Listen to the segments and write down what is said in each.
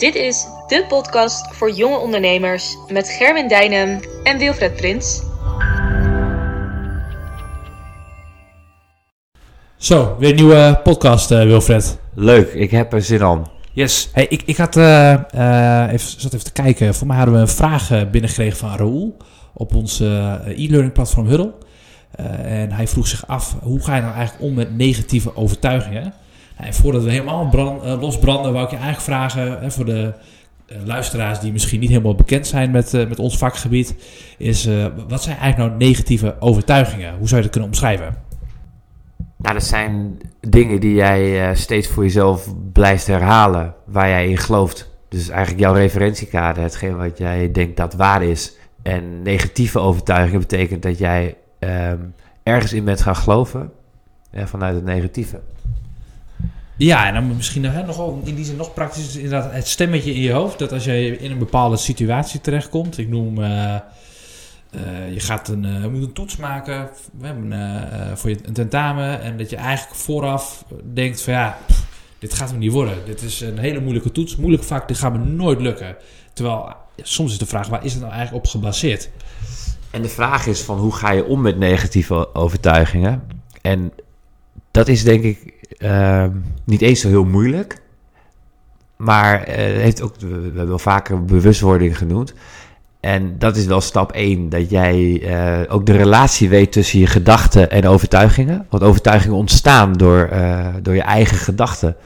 Dit is de podcast voor jonge ondernemers met Gerwin Dijnem en Wilfred Prins. Zo, weer een nieuwe podcast, uh, Wilfred. Leuk, ik heb er zin aan. Yes. Hey, ik, ik had, uh, uh, even, zat even te kijken. Voor mij hadden we een vraag binnengekregen van Raoul op ons e-learning platform Huddle. en hij vroeg zich af, hoe ga je nou eigenlijk om met negatieve overtuigingen? Voordat we helemaal brand, uh, losbranden, wou ik je eigenlijk vragen hè, voor de uh, luisteraars die misschien niet helemaal bekend zijn met, uh, met ons vakgebied, is wat zijn eigenlijk nou negatieve overtuigingen? Hoe zou je dat kunnen omschrijven? Nou, dat zijn dingen die jij steeds voor jezelf blijft herhalen, waar jij in gelooft. Dus eigenlijk jouw referentiekader, hetgeen wat jij denkt dat waar is. En negatieve overtuigingen betekent dat jij um, ergens in bent gaan geloven vanuit het negatieve. Ja, en dan misschien hè, nogal, in die zin nog praktisch inderdaad het stemmetje in je hoofd. Dat als je in een bepaalde situatie terechtkomt, ik noem, uh, uh, je gaat een, uh, moet een toets maken we hebben, voor je een tentamen. En dat je eigenlijk vooraf denkt van ja, dit gaat me niet worden. Dit is een hele moeilijke toets, moeilijk vak, dit gaat me nooit lukken. Terwijl soms is de vraag, waar is het nou eigenlijk op gebaseerd? En de vraag is van hoe ga je om met negatieve overtuigingen? En dat is denk ik uh, niet eens zo heel moeilijk. Maar uh, heeft ook, we hebben wel vaker bewustwording genoemd. En dat is wel stap 1, dat jij uh, ook de relatie weet tussen je gedachten en overtuigingen. Want overtuigingen ontstaan door, uh, door je eigen gedachten.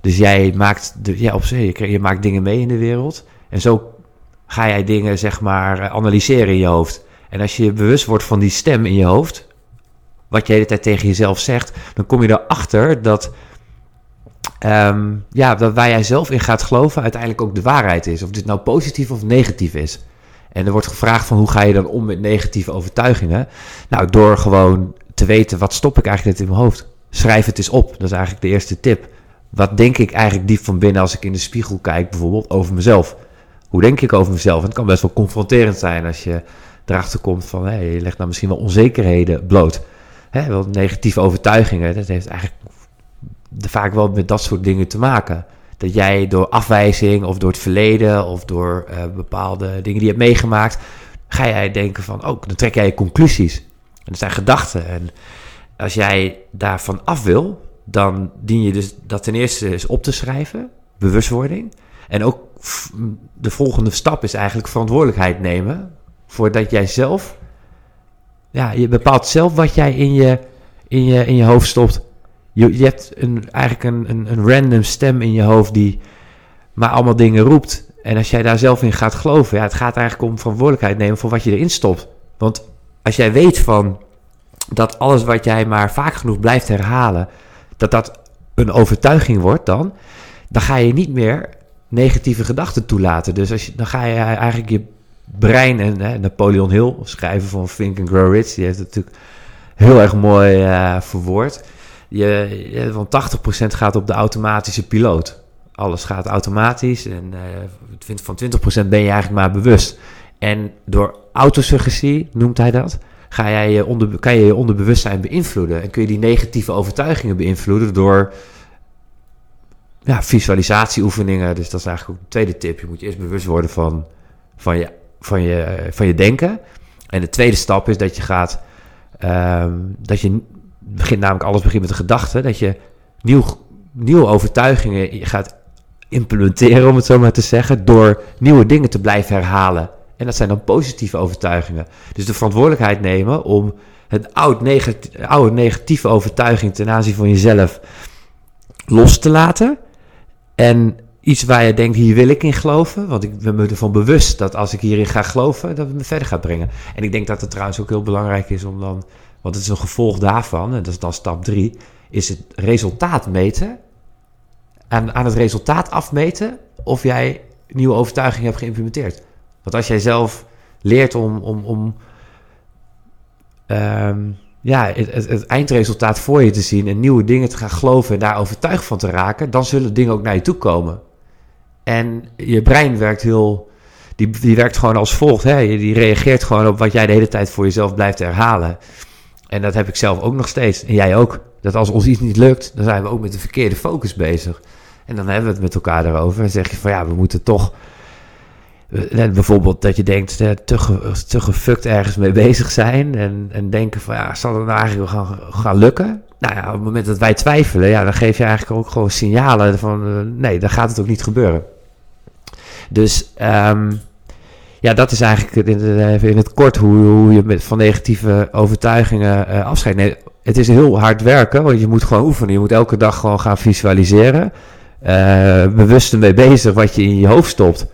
Dus jij maakt, de, ja, op je, je maakt dingen mee in de wereld. En zo ga jij dingen, zeg maar, analyseren in je hoofd. En als je bewust wordt van die stem in je hoofd, wat je de hele tijd tegen jezelf zegt, dan kom je erachter dat, um, ja, dat waar jij zelf in gaat geloven uiteindelijk ook de waarheid is. Of dit nou positief of negatief is. En er wordt gevraagd van hoe ga je dan om met negatieve overtuigingen? Nou, door gewoon te weten wat stop ik eigenlijk net in mijn hoofd. Schrijf het eens op. Dat is eigenlijk de eerste tip. Wat denk ik eigenlijk diep van binnen als ik in de spiegel kijk, bijvoorbeeld over mezelf? Hoe denk ik over mezelf? En het kan best wel confronterend zijn als je erachter komt van hé, je legt nou misschien wel onzekerheden bloot hè, wel negatieve overtuigingen. Dat heeft eigenlijk vaak wel met dat soort dingen te maken. Dat jij door afwijzing of door het verleden of door uh, bepaalde dingen die je hebt meegemaakt, ga jij denken van, oh, dan trek jij conclusies. En dat zijn gedachten. En als jij daarvan af wil, dan dien je dus dat ten eerste eens op te schrijven, bewustwording. En ook de volgende stap is eigenlijk verantwoordelijkheid nemen voordat jij zelf ja, je bepaalt zelf wat jij in je, in je, in je hoofd stopt. Je, je hebt een, eigenlijk een, een, een random stem in je hoofd die maar allemaal dingen roept. En als jij daar zelf in gaat geloven, ja, het gaat eigenlijk om verantwoordelijkheid nemen voor wat je erin stopt. Want als jij weet van dat alles wat jij maar vaak genoeg blijft herhalen, dat dat een overtuiging wordt dan, dan ga je niet meer negatieve gedachten toelaten. Dus als je, dan ga je eigenlijk je brein en hè, Napoleon Hill, schrijver van Think and Grow Rich, die heeft het natuurlijk heel erg mooi uh, verwoord. Je, je, van 80% gaat op de automatische piloot. Alles gaat automatisch en uh, van 20% ben je eigenlijk maar bewust. En door autosuggestie, noemt hij dat, ga jij je onder, kan je je onderbewustzijn beïnvloeden. En kun je die negatieve overtuigingen beïnvloeden door ja, visualisatieoefeningen. Dus dat is eigenlijk ook de tweede tip. Je moet je eerst bewust worden van, van je van je, van je denken. En de tweede stap is dat je gaat, um, dat je begint namelijk alles begint met de gedachte, dat je nieuw, nieuwe overtuigingen gaat implementeren, om het zo maar te zeggen, door nieuwe dingen te blijven herhalen. En dat zijn dan positieve overtuigingen. Dus de verantwoordelijkheid nemen om een oud oude negatieve overtuiging ten aanzien van jezelf los te laten. En iets waar je denkt, hier wil ik in geloven. Want ik ben me ervan bewust dat als ik hierin ga geloven, dat het me verder gaat brengen. En ik denk dat het trouwens ook heel belangrijk is om dan, want het is een gevolg daarvan, en dat is dan stap drie, is het resultaat meten. En aan het resultaat afmeten of jij nieuwe overtuigingen hebt geïmplementeerd. Want als jij zelf leert om, om, om um, ja, het, het, eindresultaat voor je te zien en nieuwe dingen te gaan geloven en daar overtuigd van te raken, dan zullen dingen ook naar je toe komen. En je brein werkt heel. Die, die werkt gewoon als volgt. Hè? Die reageert gewoon op wat jij de hele tijd voor jezelf blijft herhalen. En dat heb ik zelf ook nog steeds. En jij ook. Dat als ons iets niet lukt, dan zijn we ook met de verkeerde focus bezig. En dan hebben we het met elkaar erover. En zeg je van ja, we moeten toch. eh, Bijvoorbeeld dat je denkt eh, te, te gefukt ergens mee bezig zijn. En, en denken van ja, zal het nou eigenlijk wel gaan, gaan lukken? Nou ja, op het moment dat wij twijfelen, ja, dan geef je eigenlijk ook gewoon signalen van eh, nee, dan gaat het ook niet gebeuren. Dus ehm, ja, dat is eigenlijk in, even in het kort hoe, hoe je met, van negatieve overtuigingen eh afscheid neemt. Het is heel hard werken, want je moet gewoon oefenen. Je moet elke dag gewoon gaan visualiseren. Eh, bewust ermee bezig wat je in je hoofd stopt.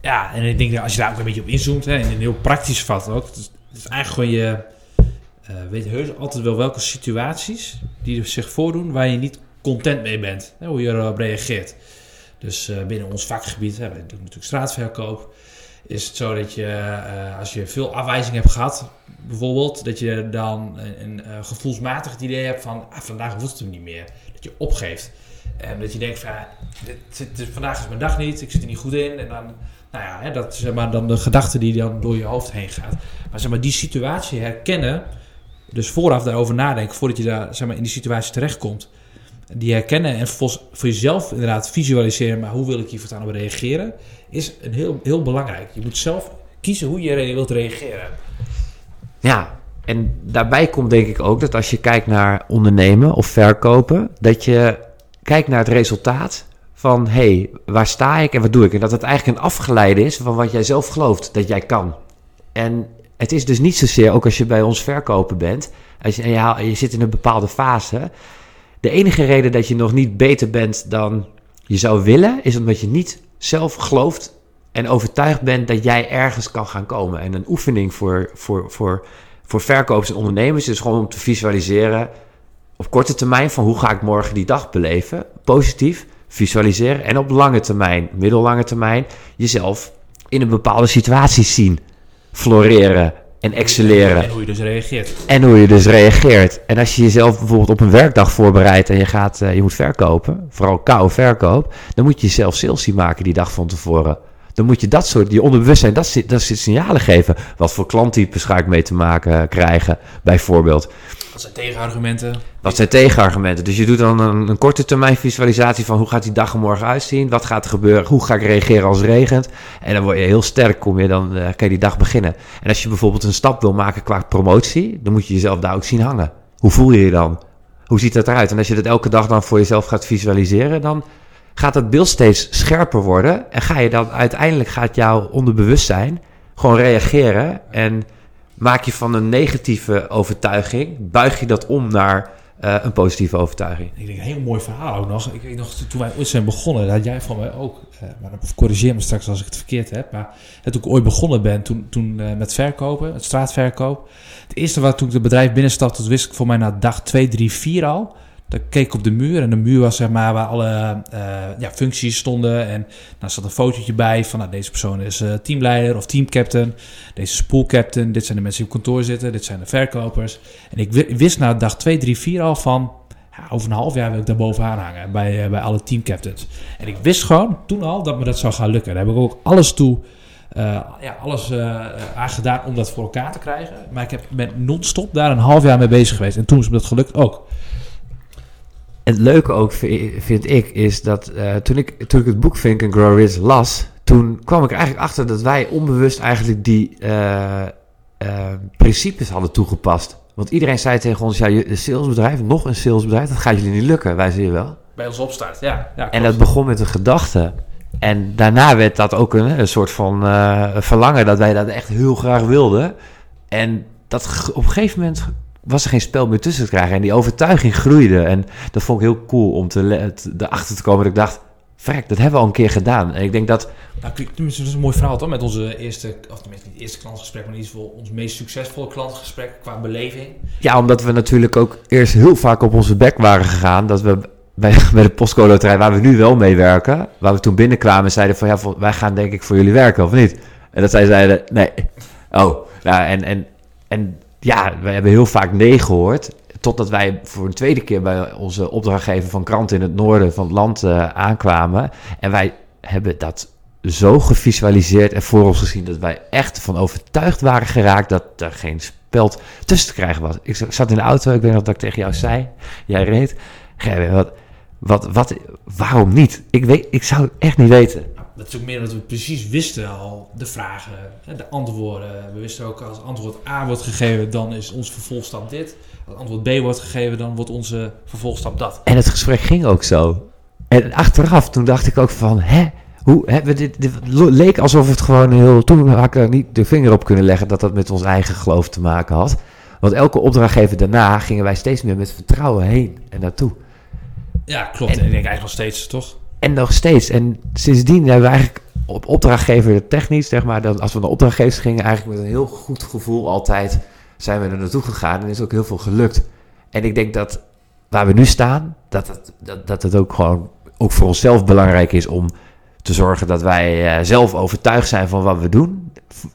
Ja, en ik denk dat als je daar ook een beetje op inzoomt, hè, en een heel praktisch vat ook, het is, eigenlijk gewoon je eh, weet heus altijd wel welke situaties die zich voordoen waar je niet content mee bent, hè, hoe je erop reageert. Dus eh, binnen ons vakgebied, hè, doen natuurlijk straatverkoop, is het zo dat je, eh, als je veel afwijzing hebt gehad, bijvoorbeeld, dat je dan een, eh, gevoelsmatig idee hebt van, ah, vandaag wordt het hem niet meer. Dat je opgeeft. En dat je denkt van, ja, dit, dit- vandaag is mijn dag niet, ik zit er niet goed in. En dan, nou ja, hè, dat zeg maar dan de gedachte die dan door je hoofd heen gaat. Maar zeg maar, die situatie herkennen, dus vooraf daarover nadenken, voordat je daar zeg maar, in die situatie terechtkomt. Die herkennen en voor jezelf inderdaad visualiseren, maar hoe wil ik hier voortaan op reageren, is een heel, heel belangrijk. Je moet zelf kiezen hoe je wilt reageren. Ja, en daarbij komt denk ik ook dat als je kijkt naar ondernemen of verkopen, dat je kijkt naar het resultaat van hé, hey, waar sta ik en wat doe ik? En dat het eigenlijk een afgeleide is van wat jij zelf gelooft dat jij kan. En het is dus niet zozeer, ook als je bij ons verkopen bent, als je, en je, je zit in een bepaalde fase. De enige reden dat je nog niet beter bent dan je zou willen, is omdat je niet zelf gelooft en overtuigd bent dat jij ergens kan gaan komen. En een oefening voor, voor, voor, voor verkopers en ondernemers is gewoon om te visualiseren op korte termijn van hoe ga ik morgen die dag beleven. Positief visualiseren. En op lange termijn, middellange termijn, jezelf in een bepaalde situatie zien. Floreren en excelleren. En hoe je dus reageert. En hoe je dus reageert. En als je jezelf bijvoorbeeld op een werkdag voorbereidt en je, gaat, eh, je moet verkopen, vooral koude verkoop, dan moet je jezelf sales zien maken die dag van tevoren. Dan moet je dat soort, je onderbewustzijn, dat, dat soort signalen geven. Wat voor klanttypes ga ik mee te maken krijgen, bijvoorbeeld. Dat zijn tegenargumenten. Wat zijn tegenargumenten? Dus je doet dan een, een korte termijn visualisatie van hoe gaat die dag er morgen uitzien? Wat gaat er gebeuren? Hoe ga ik reageren als het regent? En dan word je heel sterk, kom je, dan eh, kan je die dag beginnen. En als je bijvoorbeeld een stap wil maken qua promotie, dan moet je jezelf daar ook zien hangen. Hoe voel je je dan? Hoe ziet dat eruit? En als je dat elke dag dan voor jezelf gaat visualiseren, dan gaat dat beeld steeds scherper worden. En ga je dan uiteindelijk gaat jouw onderbewustzijn gewoon reageren. En maak je van een negatieve overtuiging, buig je dat om naar eh, een positieve overtuiging. Ik denk een heel mooi verhaal ook nog. Ik weet nog, toen wij ooit zijn begonnen, dat had jij van mij ook, eh, maar corrigeer me straks als ik het verkeerd heb, maar hè, toen ik ooit begonnen ben, toen, toen eh, met verkopen, het straatverkoop, het eerste wat toen ik het bedrijf binnenstapte, wist ik voor mij na dag 2, 3, 4 al, dan keek ik op de muur en de muur was zeg maar waar alle eh, ja, functies stonden en daar zat een fotootje bij van nou, deze persoon is eh, teamleider of teamcaptain, deze is poolcaptain, dit zijn de mensen die op kantoor zitten, dit zijn de verkopers. En ik wi- wist na dag 2, 3, 4 al van ja, over een half jaar wil ik daar bovenaan hangen bij, eh, bij alle teamcaptains. En ik wist gewoon toen al dat me dat zou gaan lukken. Daar heb ik ook alles toe, eh, ja, alles eh, aan om dat voor elkaar te krijgen. Maar ik heb, ben non-stop daar een half jaar mee bezig geweest. En toen is me dat gelukt ook. En het leuke ook vi- vind ik is dat eh, toen, ik, toen ik het boek Think and Grow Rich las, toen kwam ik eigenlijk achter dat wij onbewust eigenlijk die eh, eh, principes hadden toegepast. Want iedereen zei tegen ons, ja, je een salesbedrijf, nog een salesbedrijf, dat gaat jullie niet lukken. Wij zien wel. Bij ons opstart, ja. ja En dat begon met een gedachte. En daarna werd dat ook een, een soort van verlangen dat wij dat echt heel graag wilden. En dat op een gegeven moment was er geen spel meer tussen te krijgen. En die overtuiging groeide. En dat vond ik heel cool om te te- erachter te komen. Dat ik dacht, vrek, dat hebben we al een keer gedaan. En ik denk dat, Nou, tenminste, dat is een mooi verhaal toch? Met onze eerste, of tenminste niet eerste klantgesprek, maar in ieder geval ons meest succesvolle klantgesprek qua beleving. ja, omdat we natuurlijk ook eerst heel vaak op onze bek waren gegaan. Dat we bij, bij de postcode loterij, waar we nu wel mee werken. Waar we toen binnenkwamen, zeiden van, ja, wij gaan denk ik voor jullie werken, of niet? En dat zij zeiden, nee. Oh, nou, en, en, en ja, we hebben heel vaak nee gehoord. Totdat wij voor een tweede keer bij onze opdrachtgever van kranten in het noorden van het land eh, aankwamen. En wij hebben dat zo gevisualiseerd en voor ons gezien dat wij echt van overtuigd waren geraakt dat er geen speld tussen te krijgen was. Ik zat in de auto, ik weet nog dat ik tegen jou zei, jij reed. Wat, Wat, wat, waarom niet? Ik, weet, ik zou het echt niet weten. Dat is ook meer dat we precies wisten al de vragen, de antwoorden. We wisten ook als antwoord A wordt gegeven, dan is onze vervolgstap dit. Als antwoord B wordt gegeven, dan wordt onze vervolgstap dat. En het gesprek ging ook zo. En achteraf, toen dacht ik ook van, hè? Hoe hebben we dit, dit leek alsof het gewoon heel... Toen had ik er niet de vinger op kunnen leggen dat dat met ons eigen geloof te maken had. Want elke opdrachtgever daarna gingen wij steeds meer met vertrouwen heen en naartoe. Ja, klopt. En, En- ik denk eigenlijk nog steeds, toch? En nog steeds. En sindsdien hebben we eigenlijk op opdrachtgever technisch, zeg maar, dat als we naar opdrachtgevers gingen, eigenlijk met een heel goed gevoel altijd zijn we er naartoe gegaan en is ook heel veel gelukt. En ik denk dat waar we nu staan, dat het, dat, dat het ook gewoon ook voor onszelf belangrijk is om te zorgen dat wij eh, zelf overtuigd zijn van wat we doen.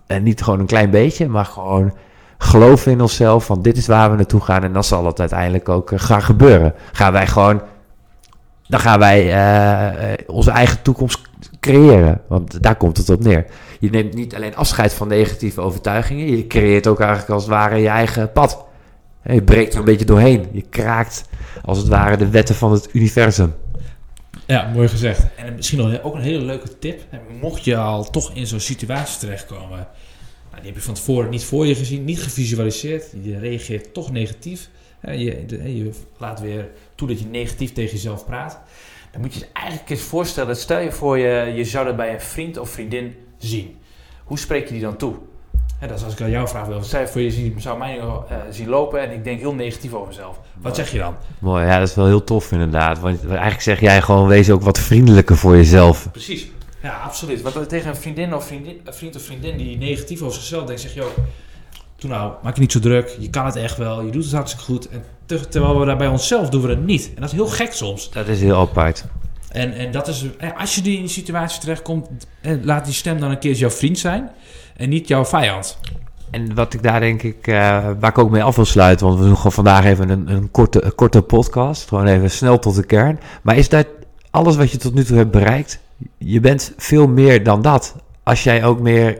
En niet gewoon een klein beetje, maar gewoon geloven in onszelf van dit is waar we naartoe gaan en dan zal het uiteindelijk ook eh, gaan gebeuren. Gaan wij gewoon dan gaan wij eh, eh, onze eigen toekomst creëren. Want daar komt het op neer. Je neemt niet alleen afscheid van negatieve overtuigingen. Je creëert ook eigenlijk als het ware je eigen pad. Je breekt er een beetje doorheen. Je kraakt als het ware de wetten van het universum. Ja, mooi gezegd. En misschien nog ook een hele leuke tip. Mocht je al toch in zo'n situatie terechtkomen, die heb je van tevoren niet voor je gezien, niet gevisualiseerd, je reageert toch negatief. Je, je laat weer toe dat je negatief tegen jezelf praat. Dan moet je je eigenlijk eens voorstellen, stel je voor je, je zou dat bij een vriend of vriendin zien. Hoe spreek je die dan toe? Dat is als ik aan jou vraag wil. Stel je voor je zou mij uh, zien lopen en ik denk heel negatief over mezelf. Wat zeg je dan? Mooi, ja, dat is wel heel tof inderdaad. Want eigenlijk zeg jij gewoon, wees ook wat vriendelijker voor jezelf. Precies. Ja, absoluut. Want tegen een vriendin of vriendin, een vriend of vriendin die negatief over zichzelf denkt, zeg je ook, doe nou, maak je niet zo druk, je kan het echt wel, je doet het hartstikke goed. En te- terwijl we dat bij onszelf doen we dat niet. En dat is heel gek soms. Dat is heel apart. En, en dat is, eh, als je die in die situatie terechtkomt, eh, laat die stem dan een keer jouw vriend zijn en niet jouw vijand. En wat ik daar denk ik, eh, waar ik ook mee af wil sluiten, want we doen gewoon vandaag even een, een, korte, een korte podcast, gewoon even snel tot de kern. Maar is dat alles wat je tot nu toe hebt bereikt? Je bent veel meer dan dat. Als jij ook meer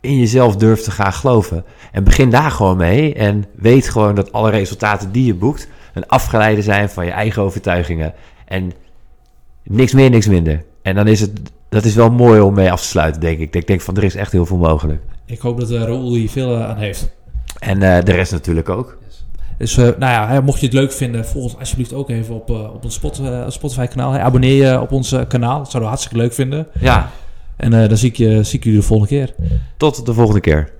in jezelf durft te gaan geloven. En begin daar gewoon mee en weet gewoon dat alle resultaten die je boekt een afgeleide zijn van je eigen overtuigingen. En niks meer, niks minder. En dan is het, dat is wel mooi om mee af te sluiten, denk ik. Ik denk van, er is echt heel veel mogelijk. Ik hoop dat uh, Raoul hier veel uh, aan heeft. En uh, de rest natuurlijk ook. Dus uh, nou ja, mocht je het leuk vinden, volg ons alsjeblieft ook even op, uh, op ons Spot, Spotify kanaal. Abonneer je op ons kanaal, dat zouden we hartstikke leuk vinden. Ja. En dan zie ik, je, zie ik jullie de volgende keer. Tot de volgende keer.